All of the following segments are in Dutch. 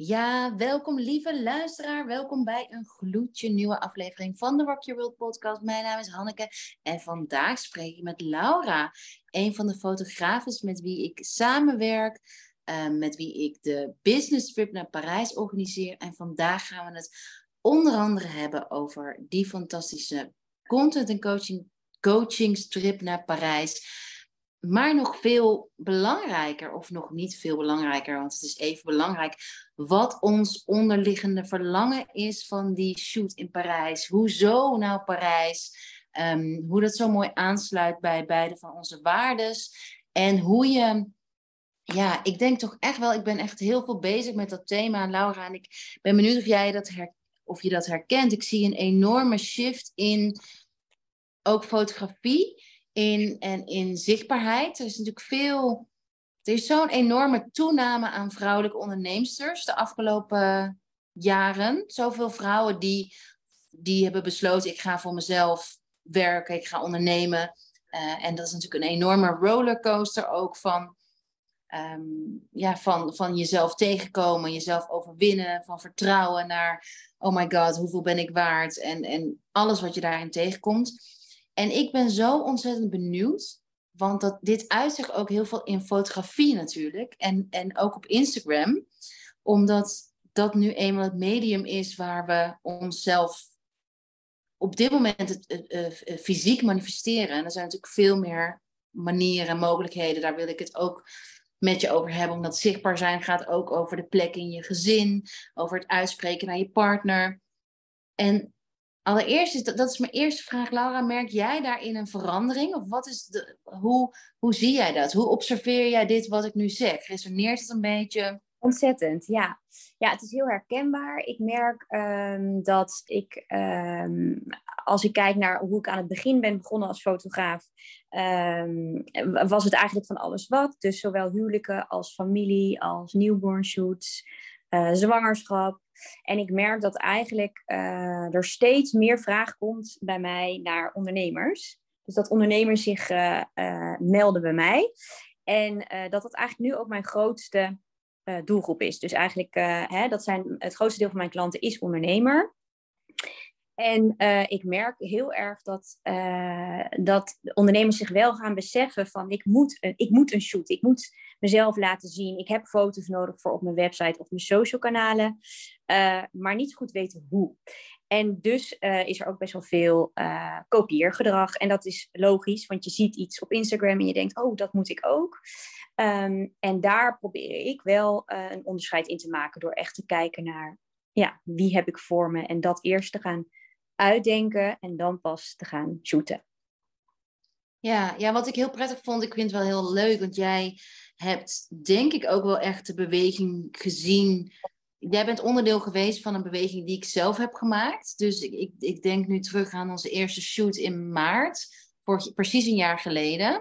Ja, welkom lieve luisteraar. Welkom bij een gloedje nieuwe aflevering van de Rock Your World podcast. Mijn naam is Hanneke en vandaag spreek ik met Laura, een van de fotografen met wie ik samenwerk, uh, met wie ik de business trip naar Parijs organiseer. En vandaag gaan we het onder andere hebben over die fantastische content en coaching, coachingstrip naar Parijs. Maar nog veel belangrijker, of nog niet veel belangrijker, want het is even belangrijk, wat ons onderliggende verlangen is van die shoot in Parijs. Hoezo nou Parijs? Um, hoe dat zo mooi aansluit bij beide van onze waardes. En hoe je, ja, ik denk toch echt wel, ik ben echt heel veel bezig met dat thema, Laura. En ik ben benieuwd of jij dat, her, of je dat herkent. Ik zie een enorme shift in ook fotografie en in zichtbaarheid. Er is natuurlijk veel. Er is zo'n enorme toename aan vrouwelijke onderneemsters de afgelopen jaren. Zoveel vrouwen die, die hebben besloten: ik ga voor mezelf werken, ik ga ondernemen. Uh, en dat is natuurlijk een enorme rollercoaster ook van, um, ja, van, van jezelf tegenkomen, jezelf overwinnen, van vertrouwen naar, oh my god, hoeveel ben ik waard? En, en alles wat je daarin tegenkomt. En ik ben zo ontzettend benieuwd, want dat, dit uitzicht ook heel veel in fotografie natuurlijk en, en ook op Instagram, omdat dat nu eenmaal het medium is waar we onszelf op dit moment fysiek manifesteren. En er zijn natuurlijk veel meer manieren en mogelijkheden. Daar wil ik het ook met je over hebben. Omdat zichtbaar zijn gaat ook over de plek in je gezin, over het uitspreken naar je partner. En Allereerst is dat, dat is mijn eerste vraag, Laura. Merk jij daarin een verandering? Of wat is de, hoe, hoe zie jij dat? Hoe observeer jij dit wat ik nu zeg? Resoneert het een beetje? Ontzettend, ja. Ja, het is heel herkenbaar. Ik merk um, dat ik, um, als ik kijk naar hoe ik aan het begin ben begonnen als fotograaf, um, was het eigenlijk van alles wat. Dus zowel huwelijken als familie, als newborn shoots, uh, zwangerschap. En ik merk dat eigenlijk uh, er steeds meer vraag komt bij mij naar ondernemers. Dus dat ondernemers zich uh, melden bij mij. En dat dat eigenlijk nu ook mijn grootste doelgroep is. Dus eigenlijk, hè, dat zijn, het grootste deel van mijn klanten is ondernemer. En uh, ik merk heel erg dat, uh, dat ondernemers zich wel gaan beseffen van ik moet, een, ik moet een shoot, ik moet mezelf laten zien. Ik heb foto's nodig voor op mijn website of mijn social kanalen, uh, maar niet goed weten hoe. En dus is er ook best wel veel kopieergedrag. En dat is logisch, want je ziet iets op Instagram en je denkt, oh, dat moet ik ook. Um, en daar probeer ik wel een onderscheid in te maken door echt te kijken naar ja, wie heb ik voor me en dat eerst te gaan uitdenken en dan pas te gaan shooten. Ja, ja, wat ik heel prettig vond, ik vind het wel heel leuk, want jij hebt denk ik ook wel echt de beweging gezien. Jij bent onderdeel geweest van een beweging die ik zelf heb gemaakt. Dus ik, ik, denk nu terug aan onze eerste shoot in maart, voor, precies een jaar geleden.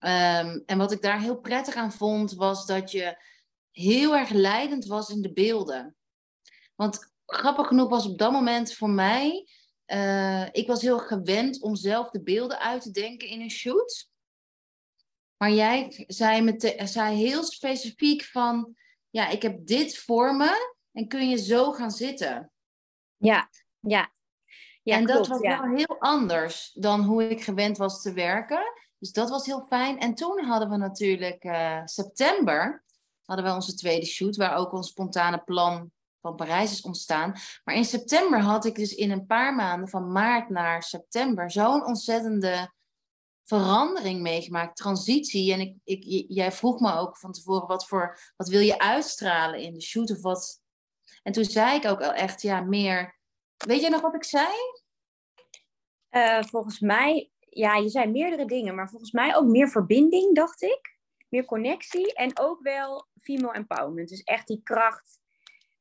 Um, en wat ik daar heel prettig aan vond, was dat je heel erg leidend was in de beelden. Want grappig genoeg was op dat moment voor mij, uh, ik was heel gewend om zelf de beelden uit te denken in een shoot. Maar jij zei, met zei heel specifiek van, ja, ik heb dit voor me en kun je zo gaan zitten. Ja, ja. ja en dat was wel heel anders dan hoe ik gewend was te werken. Dus dat was heel fijn. En toen hadden we natuurlijk uh, september, hadden we onze tweede shoot, waar ook ons spontane plan van Parijs is ontstaan. Maar in september had ik dus in een paar maanden, van maart naar september, zo'n ontzettende verandering meegemaakt, transitie. En ik, ik, jij vroeg me ook van tevoren, wat, voor, wat wil je uitstralen in de shoot of wat? En toen zei ik ook al echt, ja, meer... Weet je nog wat ik zei? Uh, volgens mij, ja, je zei meerdere dingen, maar volgens mij ook meer verbinding, dacht ik. Meer connectie en ook wel female empowerment. Dus echt die kracht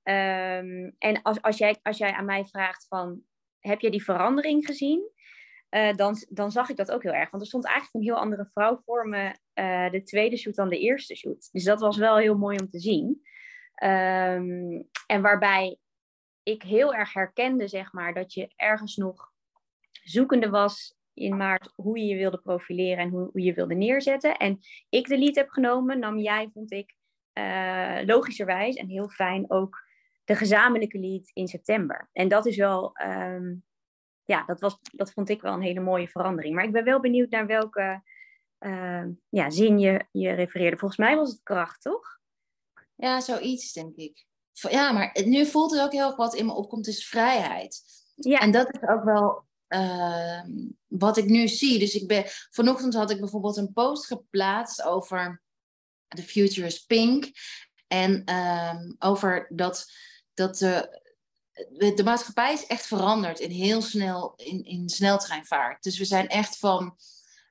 Um, en als, als, jij, als jij aan mij vraagt van, heb je die verandering gezien? Uh, dan, dan zag ik dat ook heel erg. Want er stond eigenlijk een heel andere vrouw voor me, uh, de tweede shoot dan de eerste shoot. Dus dat was wel heel mooi om te zien. Um, en waarbij ik heel erg herkende, zeg maar, dat je ergens nog zoekende was in maart hoe je je wilde profileren en hoe, hoe je wilde neerzetten. En ik de lead heb genomen, nam jij, vond ik, uh, logischerwijs en heel fijn ook de gezamenlijke lead in september. En dat is wel, ehm, ja, dat, was, dat vond ik wel een hele mooie verandering. Maar ik ben wel benieuwd naar welke uh, ja, zin je, je refereerde. Volgens mij was het kracht, toch? Ja, zoiets, denk ik. Ja, maar nu voelt het ook heel erg wat in me opkomt, is vrijheid. Ja. En dat is ook wel uh, wat ik nu zie. Dus ik ben, vanochtend had ik bijvoorbeeld een post geplaatst over The Future is Pink. En over dat, dat de, de maatschappij is echt veranderd in heel snel, in, in sneltreinvaart. Dus we zijn echt van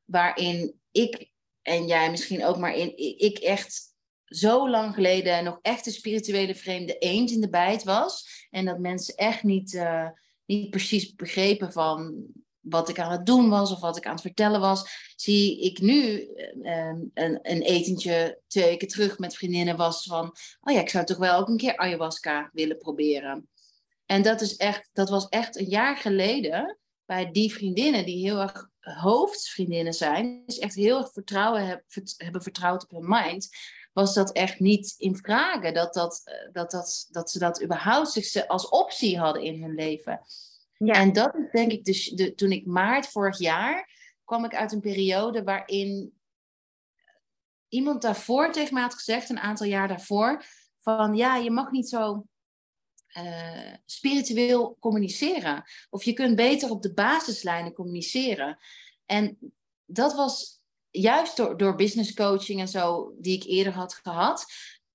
waarin ik en jij misschien ook, maar in, ik echt zo lang geleden nog echt een spirituele vreemde eend in de bijt was. En dat mensen echt niet, uh, niet precies begrepen van wat ik aan het doen was of wat ik aan het vertellen was, zie ik nu uh, een, een etentje twee weken terug met vriendinnen was van, oh ja, ik zou toch wel ook een keer ayahuasca willen proberen. En dat, is echt, dat was echt een jaar geleden bij die vriendinnen die heel erg hoofdvriendinnen zijn, dus echt heel erg vertrouwen hebben vertrouwd op hun mind, was dat echt niet in vragen. Dat, dat, eh, dat, dat, dat ze dat überhaupt zich als optie hadden in hun leven. Ja. En dat is denk ik dus, de, toen ik maart vorig jaar, kwam ik uit een periode waarin iemand daarvoor tegen mij had gezegd, een aantal jaar daarvoor, van ja, je mag niet zo uh, spiritueel communiceren. Of je kunt beter op de basislijnen communiceren. En dat was juist door, door business coaching en zo, die ik eerder had gehad,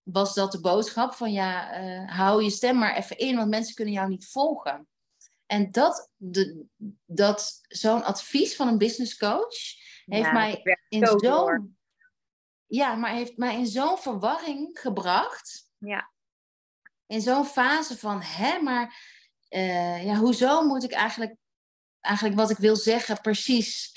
was dat de boodschap van ja, uh, hou je stem maar even in, want mensen kunnen jou niet volgen. En dat, de, dat zo'n advies van een business coach heeft mij in zo'n ja, maar heeft mij in zo'n verwarring gebracht. Ja. In zo'n fase van, hè, maar uh, ja, hoezo moet ik eigenlijk, eigenlijk wat ik wil zeggen precies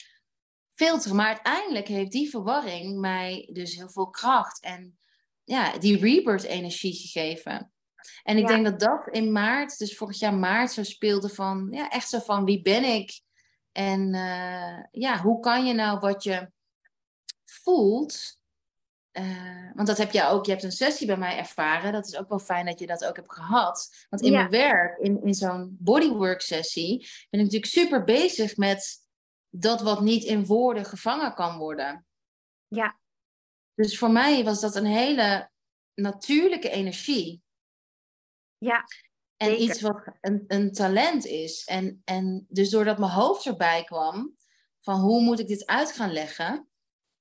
filteren? Maar uiteindelijk heeft die verwarring mij dus heel veel kracht en ja, die rebirth energie gegeven. En ik denk dat dat in maart, dus vorig jaar maart, zo speelde van, ja, echt zo van wie ben ik? En uh, ja, hoe kan je nou wat je voelt, uh, want dat heb je ook, je hebt een sessie bij mij ervaren. Dat is ook wel fijn dat je dat ook hebt gehad. Want in mijn werk, in, in zo'n bodywork sessie, ben ik natuurlijk super bezig met dat wat niet in woorden gevangen kan worden. Ja. Dus voor mij was dat een hele natuurlijke energie. Ja. En iets wat een, een talent is. En, en dus doordat mijn hoofd erbij kwam, van hoe moet ik dit uit gaan leggen,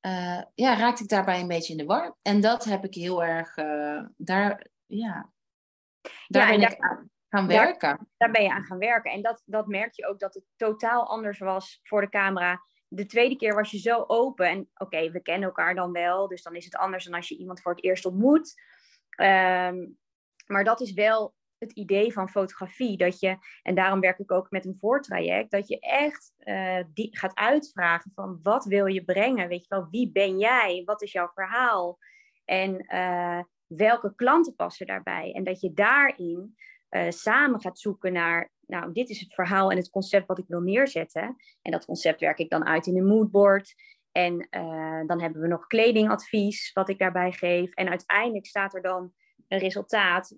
uh, ja, raakte ik daarbij een beetje in de war. En dat heb ik heel erg, uh, daar, ja, daar ben ik aan gaan werken. Daar, ben je aan gaan werken. En dat, dat merk je ook dat het totaal anders was voor de camera. De tweede keer was je zo open. En oké, we kennen elkaar dan wel. Dus dan is het anders dan als je iemand voor het eerst ontmoet. Um, maar dat is wel het idee van fotografie. Dat je, en daarom werk ik ook met een voortraject, dat je echt uh, die gaat uitvragen van wat wil je brengen? Weet je wel, wie ben jij? Wat is jouw verhaal? En uh, welke klanten passen daarbij? En dat je daarin uh, samen gaat zoeken naar, nou, dit is het verhaal en het concept wat ik wil neerzetten. En dat concept werk ik dan uit in een moodboard. En dan hebben we nog kledingadvies, wat ik daarbij geef. En uiteindelijk staat er dan een resultaat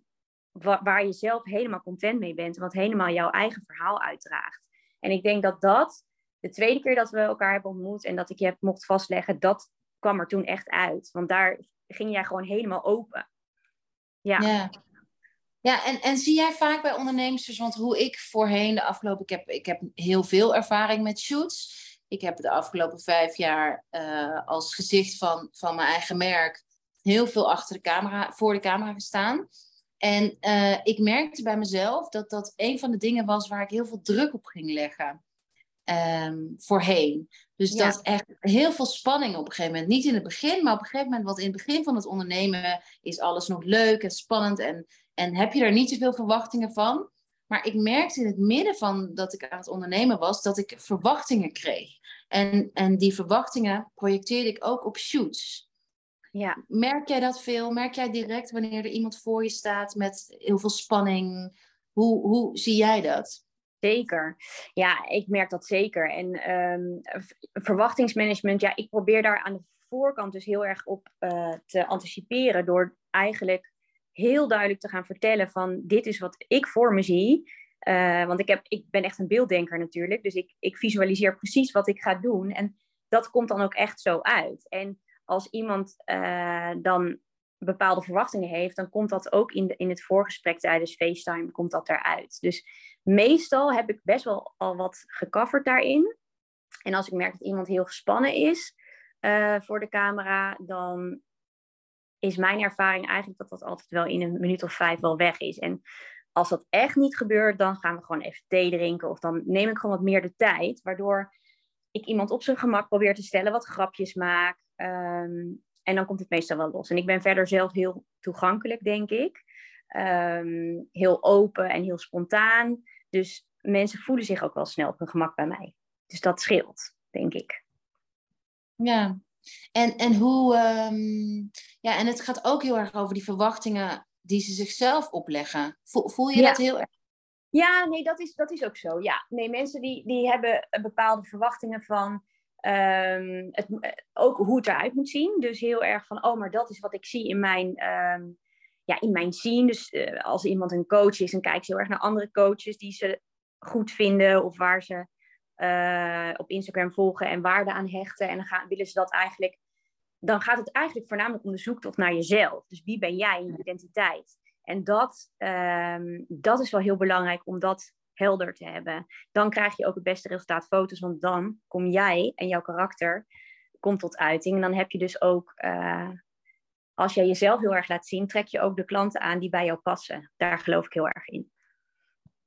waar je zelf helemaal content mee bent, wat helemaal jouw eigen verhaal uitdraagt. En ik denk dat dat, de tweede keer dat we elkaar hebben ontmoet en dat ik je heb mocht vastleggen, dat kwam er toen echt uit. Want daar ging jij gewoon helemaal open. Ja. ja. Ja, en, en zie jij vaak bij ondernemers, want hoe ik voorheen de afgelopen, ik heb, ik heb heel veel ervaring met shoots. Ik heb de afgelopen vijf jaar uh, als gezicht van, van mijn eigen merk heel veel achter de camera, voor de camera gestaan. En uh, ik merkte bij mezelf dat dat een van de dingen was waar ik heel veel druk op ging leggen. Um, voorheen. Dus dat echt heel veel spanning op een gegeven moment. Niet in het begin, maar op een gegeven moment, want in het begin van het ondernemen is alles nog leuk en spannend en, en heb je daar niet zoveel verwachtingen van. Maar ik merkte in het midden van dat ik aan het ondernemen was, dat ik verwachtingen kreeg. En, en die verwachtingen projecteerde ik ook op shoots. Ja. Merk jij dat veel? Merk jij direct wanneer er iemand voor je staat met heel veel spanning? Hoe, hoe zie jij dat? Zeker. Ja, ik merk dat zeker. En um, verwachtingsmanagement, ja, ik probeer daar aan de voorkant dus heel erg op uh, te anticiperen door eigenlijk heel duidelijk te gaan vertellen van dit is wat ik voor me zie. Uh, want ik, heb, ik ben echt een beelddenker natuurlijk. Dus ik, ik visualiseer precies wat ik ga doen. En dat komt dan ook echt zo uit. En als iemand uh, dan bepaalde verwachtingen heeft, dan komt dat ook in, de, in het voorgesprek tijdens FaceTime komt dat eruit. Dus meestal heb ik best wel al wat gecoverd daarin. En als ik merk dat iemand heel gespannen is uh, voor de camera, dan is mijn ervaring eigenlijk dat dat altijd wel in een minuut of vijf wel weg is. En als dat echt niet gebeurt, dan gaan we gewoon even thee drinken. Of dan neem ik gewoon wat meer de tijd. Waardoor ik iemand op zijn gemak probeer te stellen, wat grapjes maak. Ehm, en dan komt het meestal wel los. En ik ben verder zelf heel toegankelijk, denk ik. Ehm, heel open en heel spontaan. Dus mensen voelen zich ook wel snel op hun gemak bij mij. Dus dat scheelt, denk ik. Ja, en, en hoe. Um, ja, en het gaat ook heel erg over die verwachtingen die ze zichzelf opleggen. Voel, voel je dat heel erg? Ja, nee, dat is, dat is ook zo. Ja, nee, mensen die, die hebben bepaalde verwachtingen van. Um, het, ook hoe het eruit moet zien. Dus heel erg van, oh, maar dat is wat ik zie in mijn, um, ja, in mijn scene. Dus uh, als iemand een coach is, dan kijkt ze heel erg naar andere coaches die ze goed vinden of waar ze uh, op Instagram volgen en waarde aan hechten. En dan gaan, willen ze dat eigenlijk. Dan gaat het eigenlijk voornamelijk om de zoektocht naar jezelf. Dus wie ben jij in je identiteit? En dat, um, dat is wel heel belangrijk om dat helder te hebben. Dan krijg je ook het beste resultaat foto's, want dan kom jij en jouw karakter komt tot uiting. En dan heb je dus ook, uh, als jij jezelf heel erg laat zien, trek je ook de klanten aan die bij jou passen. Daar geloof ik heel erg in.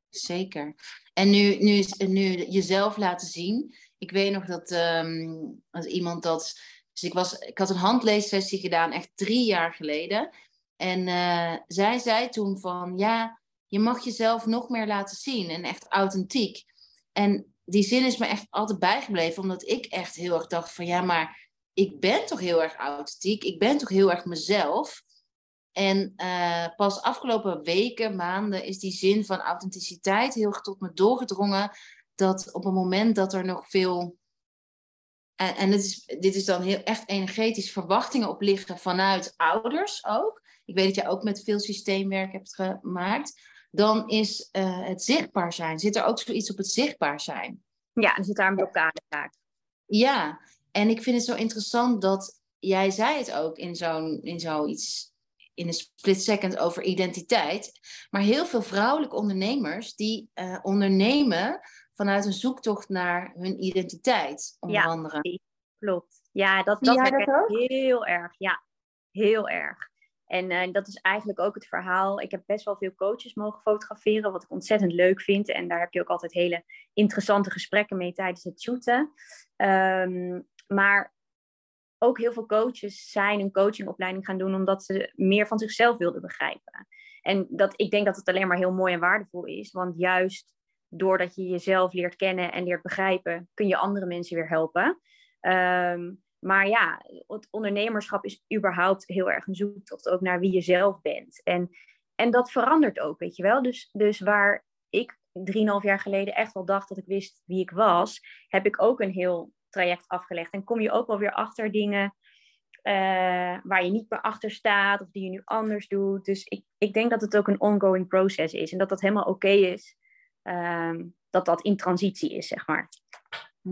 Zeker. En nu, nu, nu jezelf laten zien. Ik weet nog dat um, als iemand dat. Dus ik, was, ik had een handleessessie gedaan, echt drie jaar geleden. En uh, zij zei toen van ja, je mag jezelf nog meer laten zien en echt authentiek. En die zin is me echt altijd bijgebleven, omdat ik echt heel erg dacht van ja, maar ik ben toch heel erg authentiek, ik ben toch heel erg mezelf. En uh, pas afgelopen weken, maanden, is die zin van authenticiteit heel erg tot me doorgedrongen. Dat op het moment dat er nog veel. En, en dit, is, dit is dan heel echt energetisch verwachtingen op liggen vanuit ouders ook. Ik weet dat jij ook met veel systeemwerk hebt gemaakt. Dan is uh, het zichtbaar zijn. Zit er ook zoiets op het zichtbaar zijn? Ja, er zit daar een blokkade vaak. Ja, en ik vind het zo interessant dat jij zei het ook in zo'n in zoiets in een split second over identiteit. Maar heel veel vrouwelijke ondernemers die uh, ondernemen vanuit een zoektocht naar hun identiteit, onder ja, andere. Klopt. Ja, dat, dat ik heel erg. Ja, heel erg. En uh, dat is eigenlijk ook het verhaal. Ik heb best wel veel coaches mogen fotograferen, wat ik ontzettend leuk vind. En daar heb je ook altijd hele interessante gesprekken mee tijdens het shooten. Um, maar ook heel veel coaches zijn een coachingopleiding gaan doen omdat ze meer van zichzelf wilden begrijpen. En dat, ik denk dat het alleen maar heel mooi en waardevol is. Want juist doordat je jezelf leert kennen en leert begrijpen, kun je andere mensen weer helpen. Um, maar ja, het ondernemerschap is überhaupt heel erg een zoektocht ook naar wie je zelf bent. En, en dat verandert ook, weet je wel. Dus, dus waar ik drieënhalf jaar geleden echt wel dacht dat ik wist wie ik was, heb ik ook een heel traject afgelegd. En kom je ook wel weer achter dingen uh, waar je niet meer achter staat of die je nu anders doet. Dus ik, ik denk dat het ook een ongoing proces is en dat dat helemaal oké is. Uh, dat dat in transitie is, zeg maar.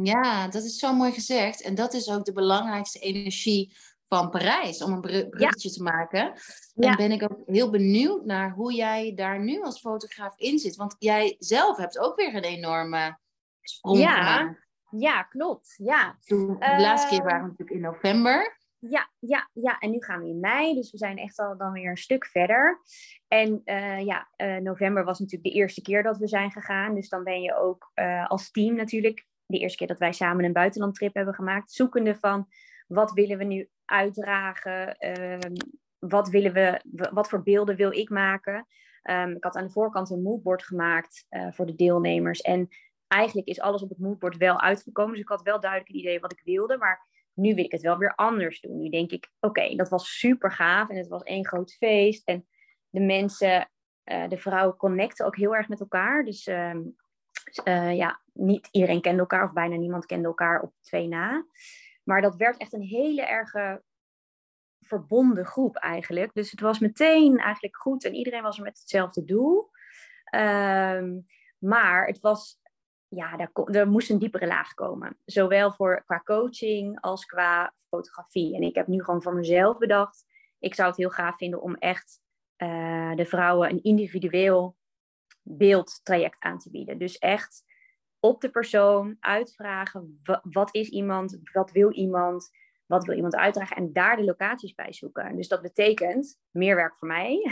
Ja, dat is zo mooi gezegd. En dat is ook de belangrijkste energie van Parijs, om een bruggetje te maken. En ben ik ook heel benieuwd naar hoe jij daar nu als fotograaf in zit. Want jij zelf hebt ook weer een enorme sprong ja. gemaakt. Ja, klopt. Ja. Toen, de laatste keer waren we natuurlijk in november. Ja, ja, ja, en nu gaan we in mei, dus we zijn echt al dan weer een stuk verder. En uh, ja, uh, november was natuurlijk de eerste keer dat we zijn gegaan. Dus dan ben je ook uh, als team natuurlijk, de eerste keer dat wij samen een buitenlandtrip hebben gemaakt, zoekende van wat willen we nu uitdragen, ehm, wat, willen we, wat voor beelden wil ik maken. Um, ik had aan de voorkant een moodboard gemaakt voor de deelnemers. En eigenlijk is alles op het moodboard wel uitgekomen. Dus ik had wel duidelijk een idee wat ik wilde. Maar nu wil ik het wel weer anders doen. Nu denk ik, oké, dat was super gaaf. En het was één groot feest. En de mensen, uh, de vrouwen connecten ook heel erg met elkaar. Dus uh, uh, ja, niet iedereen kende elkaar. Of bijna niemand kende elkaar op twee na. Maar dat werd echt een hele erge verbonden groep eigenlijk. Dus het was meteen eigenlijk goed en iedereen was er met hetzelfde doel. Ehm, maar het was, ja, er, er moest een diepere laag komen. Zowel voor, qua coaching als qua fotografie. En ik heb nu gewoon voor mezelf bedacht, ik zou het heel gaaf vinden om echt uh, de vrouwen een individueel beeldtraject aan te bieden. Dus echt op de persoon uitvragen, wat is iemand, wat wil iemand, wat wil iemand uitdragen en daar de locaties bij zoeken. Dus dat betekent meer werk voor mij,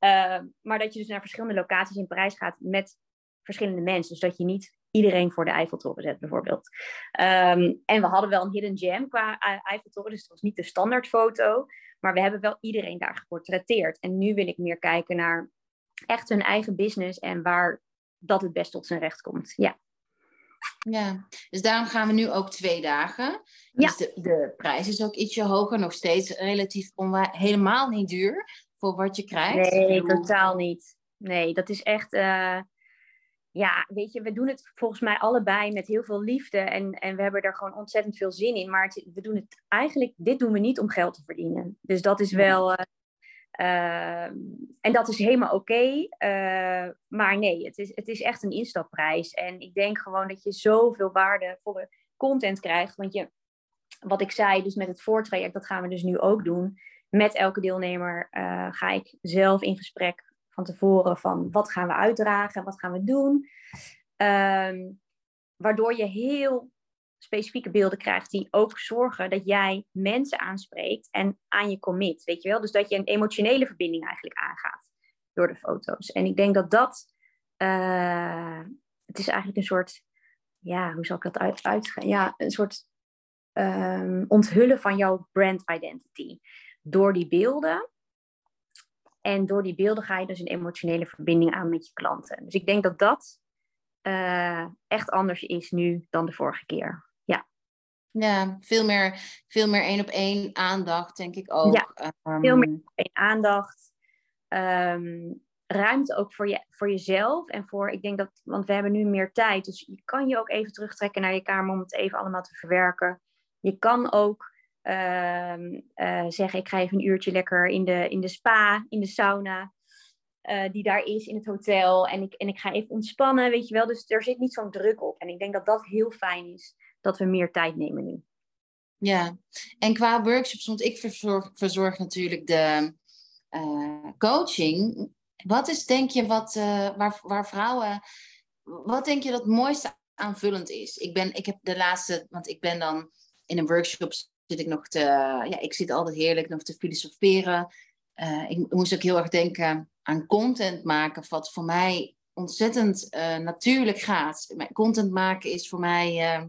uh, maar dat je dus naar verschillende locaties in Parijs gaat met verschillende mensen. Dus dat je niet iedereen voor de Eiffeltoren zet, bijvoorbeeld. Um, en we hadden wel een hidden gem qua Eiffeltoren, dus het was niet de standaardfoto, maar we hebben wel iedereen daar geportretteerd. En nu wil ik meer kijken naar echt hun eigen business en waar dat het best tot zijn recht komt. Ja. Ja, dus daarom gaan we nu ook twee dagen. Dus de, de prijs is ook ietsje hoger, nog steeds relatief helemaal niet duur voor wat je krijgt. Nee, totaal niet. Nee, dat is echt. Uh, ja, weet je, we doen het volgens mij allebei met heel veel liefde en, en we hebben er gewoon ontzettend veel zin in. Maar we doen het eigenlijk, dit doen we niet om geld te verdienen. Dus dat is wel, uh, uh, en dat is helemaal oké. Uh, maar nee, het is, het is echt een instapprijs. En ik denk gewoon dat je zoveel waardevolle content krijgt. Want je, wat ik zei, dus met het voortraject, dat gaan we dus nu ook doen. Met elke deelnemer ga ik zelf in gesprek van tevoren van wat gaan we uitdragen, wat gaan we doen. Um, waardoor je heel specifieke beelden krijgt die ook zorgen dat jij mensen aanspreekt en aan je commit, weet je wel? Dus dat je een emotionele verbinding eigenlijk aangaat door de foto's. En ik denk dat dat, uh, het is eigenlijk een soort, ja, hoe zal ik dat uit, uitgaan? Ja, een soort um, onthullen van jouw brand identity. Door die beelden en door die beelden ga je dus een emotionele verbinding aan met je klanten. Dus ik denk dat dat uh, echt anders is nu dan de vorige keer. Ja, ja veel meer, veel meer één op één aandacht, denk ik ook. Ja, um... veel meer één aandacht. Um, ruimte ook voor, je, voor jezelf en voor, ik denk dat, want we hebben nu meer tijd, dus je kan je ook even terugtrekken naar je kamer om het even allemaal te verwerken. Je kan ook uh, zeggen, ik ga even een uurtje lekker in de, in de spa, in de sauna, uh, die daar is in het hotel. En ik, en ik ga even ontspannen, weet je wel. Dus er zit niet zo'n druk op. En ik denk dat dat heel fijn is, dat we meer tijd nemen nu. Ja, en qua workshops, want ik verzorg, verzorg natuurlijk de uh, coaching. Wat is, denk je, wat, waar, waar vrouwen, wat denk je dat het mooiste aanvullend is? Ik, ben, ik heb de laatste, want ik ben dan in een workshop zit ik nog te, ja, ik zit altijd heerlijk nog te filosoferen. Ik moest ook heel erg denken aan content maken, wat voor mij ontzettend uh, natuurlijk gaat. Content maken is voor mij uh,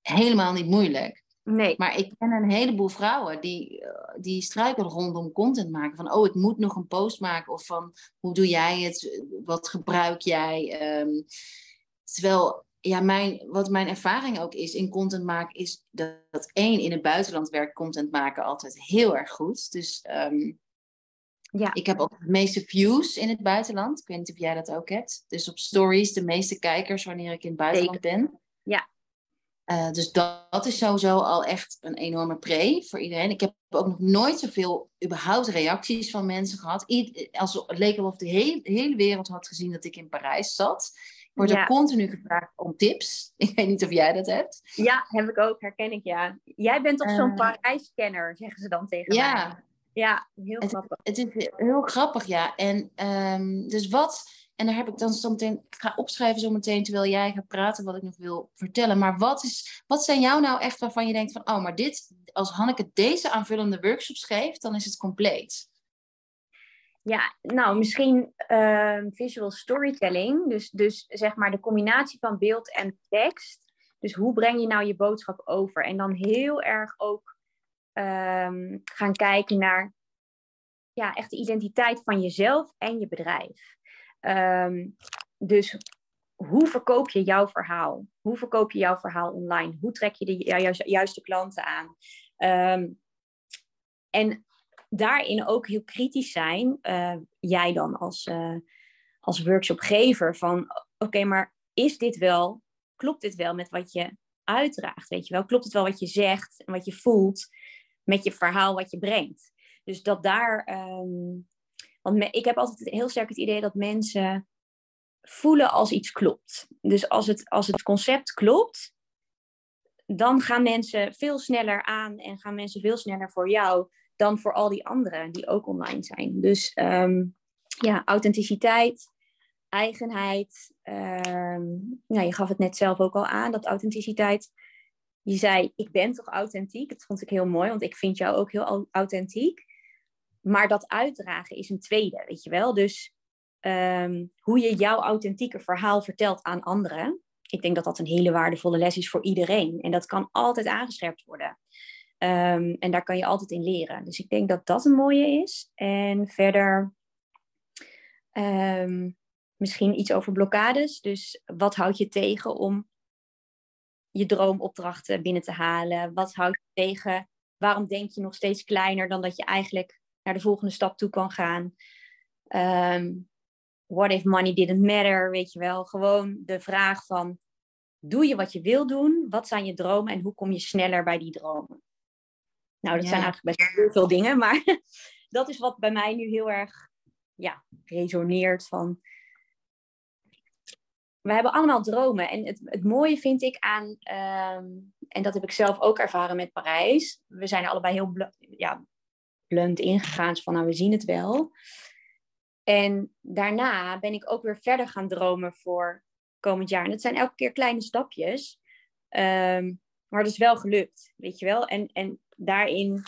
helemaal niet moeilijk. Nee. Maar ik ken een heleboel vrouwen die, die struikelen rondom content maken. Van, oh, ik moet nog een post maken. Of van, hoe doe jij het? Wat gebruik jij? Um, terwijl ja, mijn, wat mijn ervaring ook is in content maken, is dat, dat één, in het buitenland werkt content maken altijd heel erg goed. Dus um, ja. ik heb ook de meeste views in het buitenland. Ik weet niet of jij dat ook hebt. Dus op stories de meeste kijkers wanneer ik in het buitenland ben. Ja. Uh, dus dat, dat, is sowieso al echt een enorme pre voor iedereen. Ik heb ook nog nooit zoveel überhaupt reacties van mensen gehad. als het leek alsof de hele, hele wereld had gezien dat ik in Parijs zat wordt ja. er continu gevraagd om tips. Ik weet niet of jij dat hebt. Ja, heb ik ook, herken ik ja. Jij bent toch zo'n uh, Parijskenner, zeggen ze dan tegen ja. mij. Ja, heel het, grappig. Het is heel grappig, ja. En um, dus wat, en daar heb ik dan zometeen, ik ga opschrijven zometeen terwijl jij gaat praten wat ik nog wil vertellen. Maar wat, is, wat zijn jou nou echt waarvan je denkt van, oh, maar dit, als Hanneke deze aanvullende workshops geeft, dan is het compleet. Ja, nou, misschien uh, visual storytelling. Dus, dus zeg maar de combinatie van beeld en tekst. Dus hoe breng je nou je boodschap over? En dan heel erg ook um, gaan kijken naar ja, echt de identiteit van jezelf en je bedrijf. Um, dus hoe verkoop je jouw verhaal? Hoe verkoop je jouw verhaal online? Hoe trek je de ju juiste klanten aan? Um, en daarin ook heel kritisch zijn, uh, jij dan als, uh, als workshopgever, van oké, maar is dit wel, klopt dit wel met wat je uitdraagt? Weet je wel, klopt het wel wat je zegt en wat je voelt? Met je verhaal wat je brengt. Dus dat daar, ehm, want ik heb altijd heel sterk het idee dat mensen voelen als iets klopt. Dus als het, als het concept klopt, dan gaan mensen veel sneller aan en gaan mensen veel sneller voor jou dan voor al die anderen die ook online zijn. Dus ehm, ja, authenticiteit, eigenheid. Um, nou, je gaf het net zelf ook al aan, dat authenticiteit. Je zei, ik ben toch authentiek? Dat vond ik heel mooi, want ik vind jou ook heel authentiek. Maar dat uitdragen is een tweede, weet je wel. Dus ehm, hoe je jouw authentieke verhaal vertelt aan anderen. Ik denk dat dat een hele waardevolle les is voor iedereen. En dat kan altijd aangescherpt worden. Ehm, en daar kan je altijd in leren. Dus ik denk dat dat een mooie is. En verder um, misschien iets over blokkades. Dus wat houd je tegen om je droomopdrachten binnen te halen? Wat houd je tegen? Waarom denk je nog steeds kleiner dan dat je eigenlijk naar de volgende stap toe kan gaan? Um, what if money didn't matter? Weet je wel, gewoon de vraag van: doe je wat je wil doen? Wat zijn je dromen en hoe kom je sneller bij die dromen? Nou, dat zijn eigenlijk best heel veel dingen, maar dat is wat bij mij nu heel erg ja, resoneert van we hebben allemaal dromen. En het, het mooie vind ik aan, ehm, en dat heb ik zelf ook ervaren met Parijs. We zijn allebei heel ja, blunt ingegaan, van nou, we zien het wel. En daarna ben ik ook weer verder gaan dromen voor komend jaar. En dat zijn elke keer kleine stapjes. Um, maar het is wel gelukt, weet je wel. En, en daarin...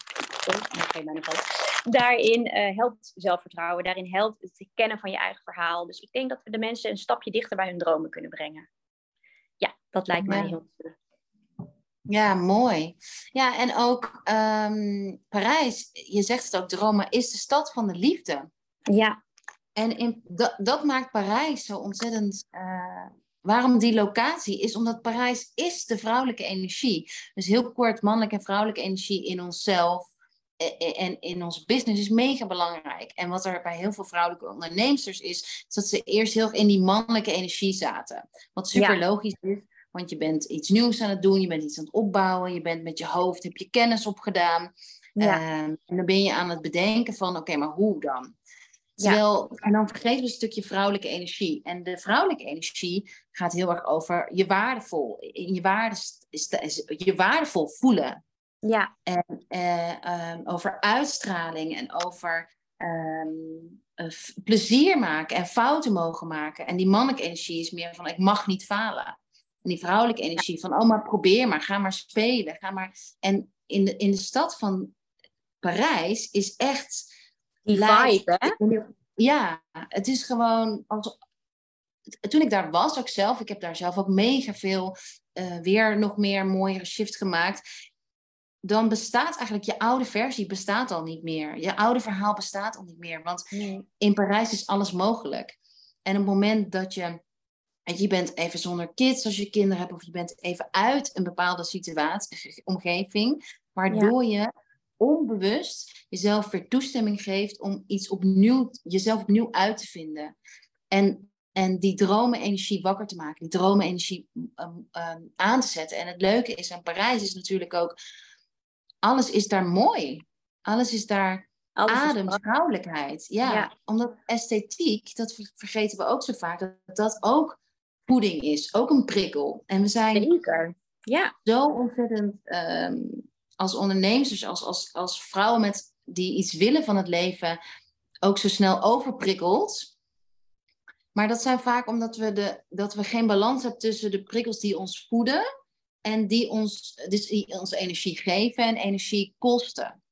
Oh, ik bijna vast daarin uh, helpt zelfvertrouwen, daarin helpt het kennen van je eigen verhaal. Dus ik denk dat we de mensen een stapje dichter bij hun dromen kunnen brengen. Ja, dat lijkt mij heel ja, mooi. Ja, en ook um, Parijs, je zegt het ook, Rome is de stad van de liefde. Ja. En in, dat, dat maakt Parijs zo ontzettend. Uh, waarom die locatie is? Omdat Parijs is de vrouwelijke energie. Dus heel kort mannelijke en vrouwelijke energie in onszelf en in ons business is mega belangrijk. En wat er bij heel veel vrouwelijke ondernemers is, is dat ze eerst heel in die mannelijke energie zaten. Wat super logisch is, want je bent iets nieuws aan het doen, je bent iets aan het opbouwen, je bent met je hoofd, heb je kennis opgedaan. Ja. Ehm, en dan ben je aan het bedenken van, oké, maar hoe dan? Terwijl, En dan vergeten we een stukje vrouwelijke energie. En de vrouwelijke energie gaat heel erg over je waardevol, in je, waarde, je waardevol voelen. Ja. En uh, um, over uitstraling en over um, plezier maken en fouten mogen maken. En die mannelijke energie is meer van ik mag niet falen. En die vrouwelijke energie van oh maar probeer maar, ga maar spelen. Ga maar. En in de, in de stad van Parijs is echt... Die vibe, hè? Ja, het is gewoon... Als, toen ik daar was, ook zelf, ik heb daar zelf ook mega veel uh, weer nog meer mooiere shift gemaakt dan bestaat eigenlijk je oude versie bestaat al niet meer. Je oude verhaal bestaat al niet meer. Want in Parijs is alles mogelijk. En op het moment dat je, je bent even zonder kids als je kinderen hebt, of je bent even uit een bepaalde situatie, omgeving, waardoor je onbewust jezelf weer toestemming geeft om iets opnieuw, jezelf opnieuw uit te vinden. En, en die dromenenergie wakker te maken, die dromenenergie um, um, aan te zetten. En het leuke is aan Parijs is natuurlijk ook alles is daar mooi. Alles is daar alles adem, vrouwelijkheid. Ja, omdat esthetiek, dat vergeten we ook zo vaak, dat dat ook voeding is, ook een prikkel. En we zijn Zeker. Ja. zo ontzettend ehm, als ondernemers, dus als, als, als vrouwen met, die iets willen van het leven, ook zo snel overprikkeld. Maar dat zijn vaak omdat we, de, dat we geen balans hebben tussen de prikkels die ons voeden en die ons, dus die ons energie geven en energie kosten.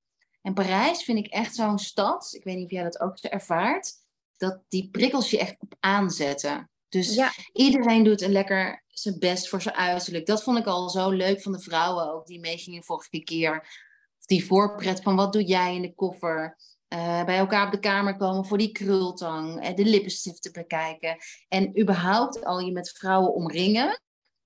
En Parijs vind ik echt zo'n stad, ik weet niet of jij dat ook ervaart, dat die prikkels je echt op aanzetten. Dus iedereen doet een lekker zijn best voor zijn uiterlijk. Dat vond ik al zo leuk van de vrouwen ook, die meegingen vorige keer. Die voorpret van wat doe jij in de koffer? Uh, bij elkaar op de kamer komen voor die krultang, uh, de lippenstiften bekijken. En überhaupt al je met vrouwen omringen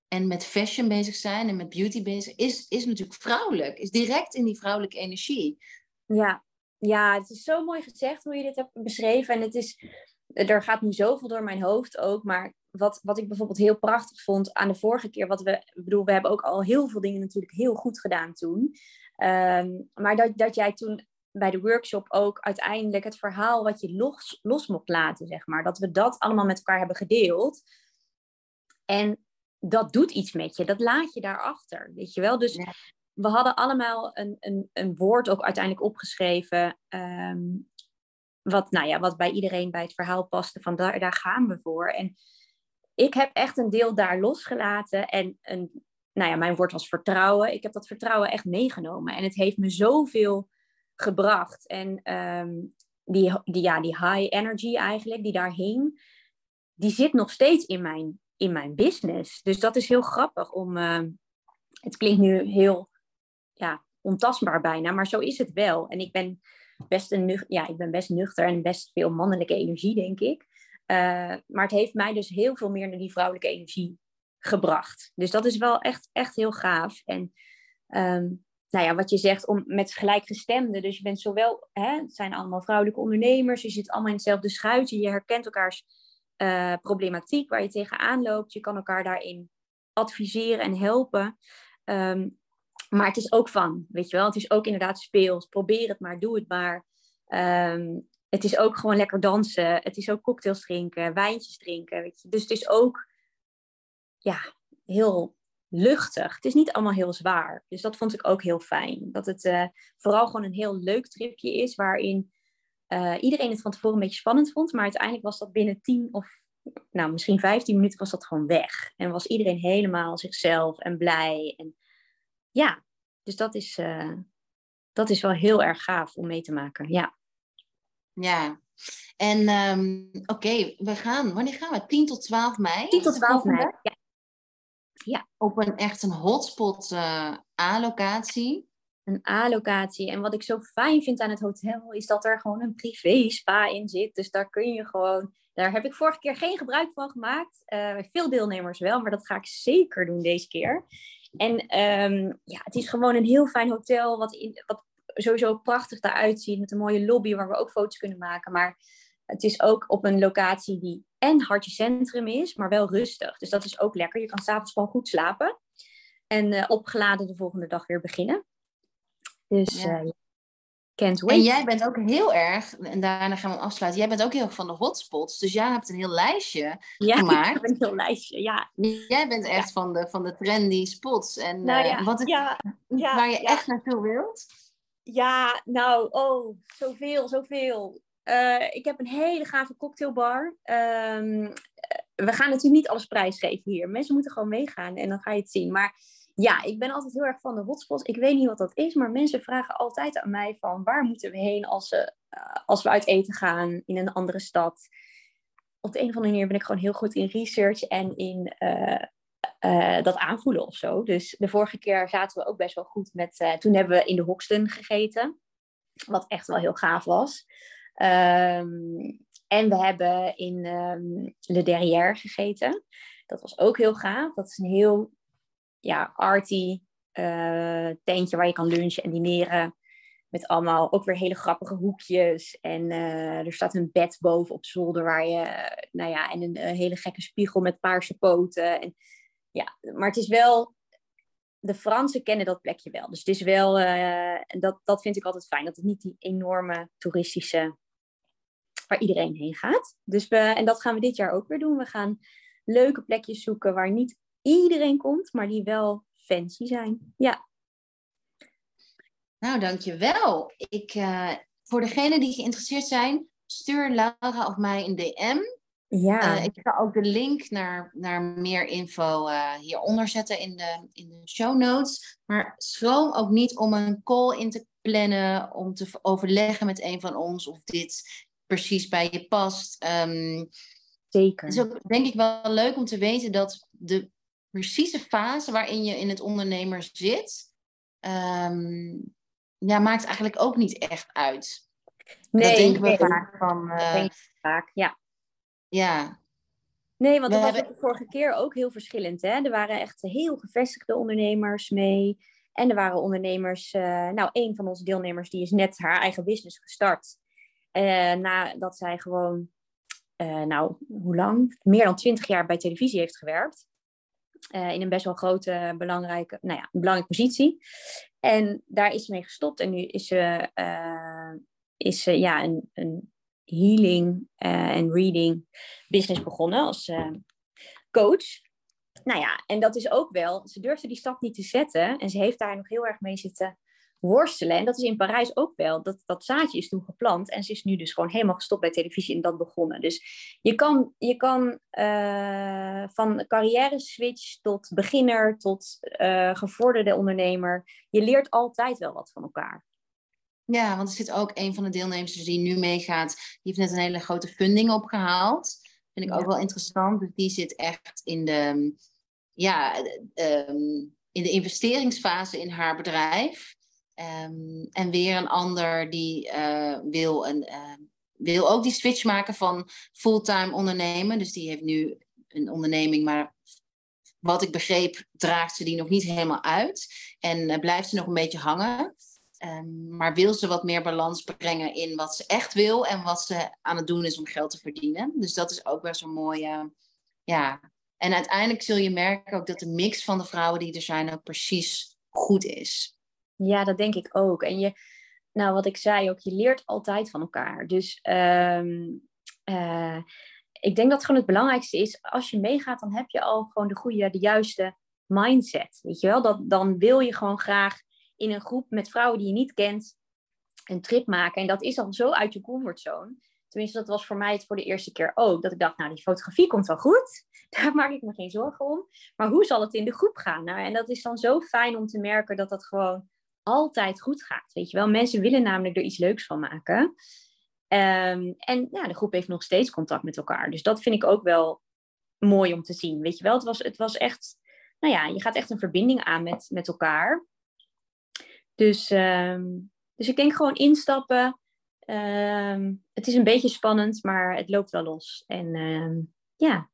en met fashion bezig zijn en met beauty bezig, is, is natuurlijk vrouwelijk. Is direct in die vrouwelijke energie. Ja. ja, het is zo mooi gezegd hoe je dit hebt beschreven. En het is, er gaat nu zoveel door mijn hoofd ook. Maar wat, wat ik bijvoorbeeld heel prachtig vond aan de vorige keer, wat we, bedoel, we hebben ook al heel veel dingen natuurlijk heel goed gedaan toen. Ehm, maar dat, dat jij toen bij de workshop ook uiteindelijk het verhaal wat je los, los mocht laten, zeg maar. Dat we dat allemaal met elkaar hebben gedeeld. En dat doet iets met je. Dat laat je daarachter, weet je wel. Dus we hadden allemaal een, een, een woord ook uiteindelijk opgeschreven. Ehm, wat, nou ja, wat bij iedereen bij het verhaal paste. Van daar, daar gaan we voor. En ik heb echt een deel daar losgelaten. En een, nou ja, mijn woord was vertrouwen. Ik heb dat vertrouwen echt meegenomen. En het heeft me zoveel gebracht. En ehm, die, die, ja, die high energy eigenlijk, die daar hing, die zit nog steeds in mijn, in mijn business. Dus dat is heel grappig om. Ehm, het klinkt nu heel ja, ontastbaar bijna, maar zo is het wel. En ik ben best, een, ja, ik ben best nuchter en best veel mannelijke energie, denk ik. Uh, maar het heeft mij dus heel veel meer naar die vrouwelijke energie gebracht. Dus dat is wel echt, echt heel gaaf. En um, nou ja, wat je zegt, om, met gelijkgestemden. Dus je bent zowel, hè, het zijn allemaal vrouwelijke ondernemers, je zit allemaal in hetzelfde schuitje, je herkent elkaars uh, problematiek waar je tegenaan loopt. Je kan elkaar daarin adviseren en helpen. Um, maar het is ook van, weet je wel, het is ook inderdaad speels. Probeer het maar, doe het maar. Um, het is ook gewoon lekker dansen. Het is ook cocktails drinken, wijntjes drinken. Weet je. Dus het is ook ja, heel luchtig. Het is niet allemaal heel zwaar. Dus dat vond ik ook heel fijn. Dat het uh, vooral gewoon een heel leuk tripje is, waarin uh, iedereen het van tevoren een beetje spannend vond. Maar uiteindelijk was dat binnen 10 of nou, misschien 15 minuten was dat gewoon weg. En was iedereen helemaal zichzelf en blij. En ja, dus dat is, uh, dat is wel heel erg gaaf om mee te maken. Ja. Ja, en um, oké, okay, we gaan, wanneer gaan we? 10 tot 12 mei? 10 tot 12 mei, ja. Ja. Op een echt een hotspot uh, A-locatie. Een A-locatie. En wat ik zo fijn vind aan het hotel is dat er gewoon een privé spa in zit. Dus daar kun je gewoon. Daar heb ik vorige keer geen gebruik van gemaakt. Uh, veel deelnemers wel, maar dat ga ik zeker doen deze keer. En um, ja, het is gewoon een heel fijn hotel, wat, wat sowieso prachtig eruit ziet, met een mooie lobby waar we ook foto's kunnen maken. Maar het is ook op een locatie die en hartje centrum is, maar wel rustig. Dus dat is ook lekker. Je kan s'avonds gewoon goed slapen. En uh, opgeladen de volgende dag weer beginnen. Dus ja. Uh, can't wait. En jij bent ook heel erg, en daarna gaan we afsluiten. Jij bent ook heel erg van de hotspots. Dus jij hebt een heel lijstje ja, gemaakt. ik heb een heel lijstje, ja. Jij bent echt ja. van, de, van de trendy spots. En nou, uh, wat is, waar je echt naartoe wilt? Ja, nou, oh, zoveel, zoveel. Uh, ik heb een hele gave cocktailbar. Um, we gaan natuurlijk niet alles prijsgeven hier. Mensen moeten gewoon meegaan en dan ga je het zien. Maar ja, ik ben altijd heel erg van de hotspots. Ik weet niet wat dat is, maar mensen vragen altijd aan mij van waar moeten we heen als, uh, als we uit eten gaan in een andere stad. Op de een of andere manier ben ik gewoon heel goed in research en in uh, dat aanvoelen of zo. Dus de vorige keer zaten we ook best wel goed met. toen hebben we in de Hoxton gegeten, wat echt wel heel gaaf was. Um, en we hebben in um, Le Derrière gegeten. Dat was ook heel gaaf. Dat is een heel ja, arty uh, tentje waar je kan lunchen en dineren. Met allemaal ook weer hele grappige hoekjes. En uh, er staat een bed boven op zolder waar je, nou ja, en een, hele gekke spiegel met paarse poten. En, ja, maar het is wel, de Fransen kennen dat plekje wel. Dus het is wel, dat, dat vind ik altijd fijn. Dat het niet die enorme toeristische waar iedereen heen gaat. Dus we, en dat gaan we dit jaar ook weer doen. We gaan leuke plekjes zoeken waar niet iedereen komt, maar die wel fancy zijn. Ja. Nou, dankjewel. Ik, uh, voor degenen die geïnteresseerd zijn, stuur Laura of mij een DM. Ja. Uh, ik ga ook de link naar, naar meer info uh, hieronder zetten in de, in de show notes. Maar schroom ook niet om een call in te plannen, om te overleggen met een van ons of dit precies bij je past. Um, Zeker. Het is ook denk ik wel leuk om te weten dat de precieze fase waarin je in het ondernemer zit, um, ja, maakt eigenlijk ook niet echt uit. Nee, dat denken we nee. vaak van. Uh, vaak, ja. Ja. Nee, want We dat was hebben- de vorige keer ook heel verschillend. Hè? Er waren echt heel gevestigde ondernemers mee. En er waren ondernemers, eh, nou, een van onze deelnemers die is net haar eigen business gestart. Eh nadat zij gewoon nou, hoe lang? Meer dan twintig jaar bij televisie heeft gewerkt. In een best wel grote, belangrijke, nou ja, belangrijke positie. En daar is ze mee gestopt. En nu is ze, is ze ja, een, een healing en reading business begonnen als coach. Nou ja, en dat is ook wel, ze durfde die stap niet te zetten. En ze heeft daar nog heel erg mee zitten worstelen. En dat is in Parijs ook wel. Dat, dat zaadje is toen geplant. En ze is nu dus gewoon helemaal gestopt bij televisie en dat begonnen. Dus je kan, je kan uh, van carrière switch tot beginner tot uh, gevorderde ondernemer. Je leert altijd wel wat van elkaar. Ja, want er zit ook een van de deelnemers die nu meegaat. Die heeft net een hele grote funding opgehaald. Vind ik ook wel interessant. Dus die zit echt in de, ja, um, in de investeringsfase in haar bedrijf. Um, en weer een ander die uh, wil, een, uh, wil ook die switch maken van fulltime ondernemen. Dus die heeft nu een onderneming, maar wat ik begreep, draagt ze die nog niet helemaal uit. En uh, blijft ze nog een beetje hangen. Um, maar wil ze wat meer balans brengen in wat ze echt wil en wat ze aan het doen is om geld te verdienen. Dus dat is ook wel zo'n mooie. Ja. En uiteindelijk zul je merken ook dat de mix van de vrouwen die er zijn ook precies goed is. Ja, dat denk ik ook. En je, nou wat ik zei ook, je leert altijd van elkaar. Dus um, uh, ik denk dat gewoon het belangrijkste is, als je meegaat, dan heb je al gewoon de goede, de juiste mindset. Weet je wel, dat, dan wil je gewoon graag in een groep met vrouwen die je niet kent een trip maken. En dat is al zo uit je comfortzone. Tenminste, dat was voor mij het voor de eerste keer ook. Dat ik dacht, nou, die fotografie komt wel goed. Daar maak ik me geen zorgen om. Maar hoe zal het in de groep gaan? Nou, en dat is dan zo fijn om te merken dat dat gewoon altijd goed gaat. Weet je wel, mensen willen namelijk er iets leuks van maken. Um, en ja, de groep heeft nog steeds contact met elkaar. Dus dat vind ik ook wel mooi om te zien. Weet je wel, het was, het was echt, nou ja, je gaat echt een verbinding aan met, met elkaar. Dus, um, dus ik denk gewoon instappen. Um, het is een beetje spannend, maar het loopt wel los. En ja,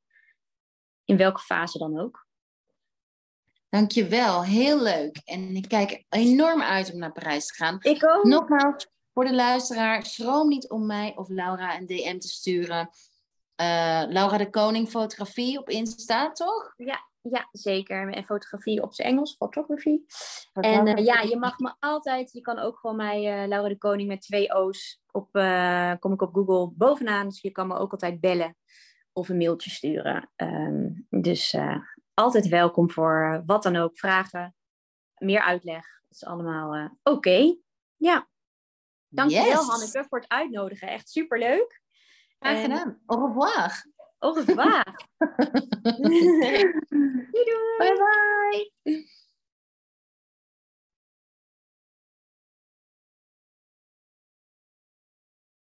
in welke fase dan ook. Dankjewel, heel leuk. En ik kijk enorm uit om naar Parijs te gaan. Ik ook. Nogmaals, voor de luisteraar, schroom niet om mij of Laura een DM te sturen. Uh, Laura de Koning Fotografie op Insta, toch? Ja, ja, zeker. En fotografie op zijn Engels, photography. En uh, ja, je mag me altijd, je kan ook gewoon mij, uh, Laura de Koning met twee O's, op, kom ik op Google bovenaan. Dus je kan me ook altijd bellen of een mailtje sturen. Um, dus altijd welkom voor eh, wat dan ook, vragen, meer uitleg. Dat is allemaal uh, oké. Okay. Ja. Dankjewel yes. Hanneke voor het uitnodigen. Echt superleuk. Graag gedaan. Au revoir. Au revoir. doei doei. Bye bye.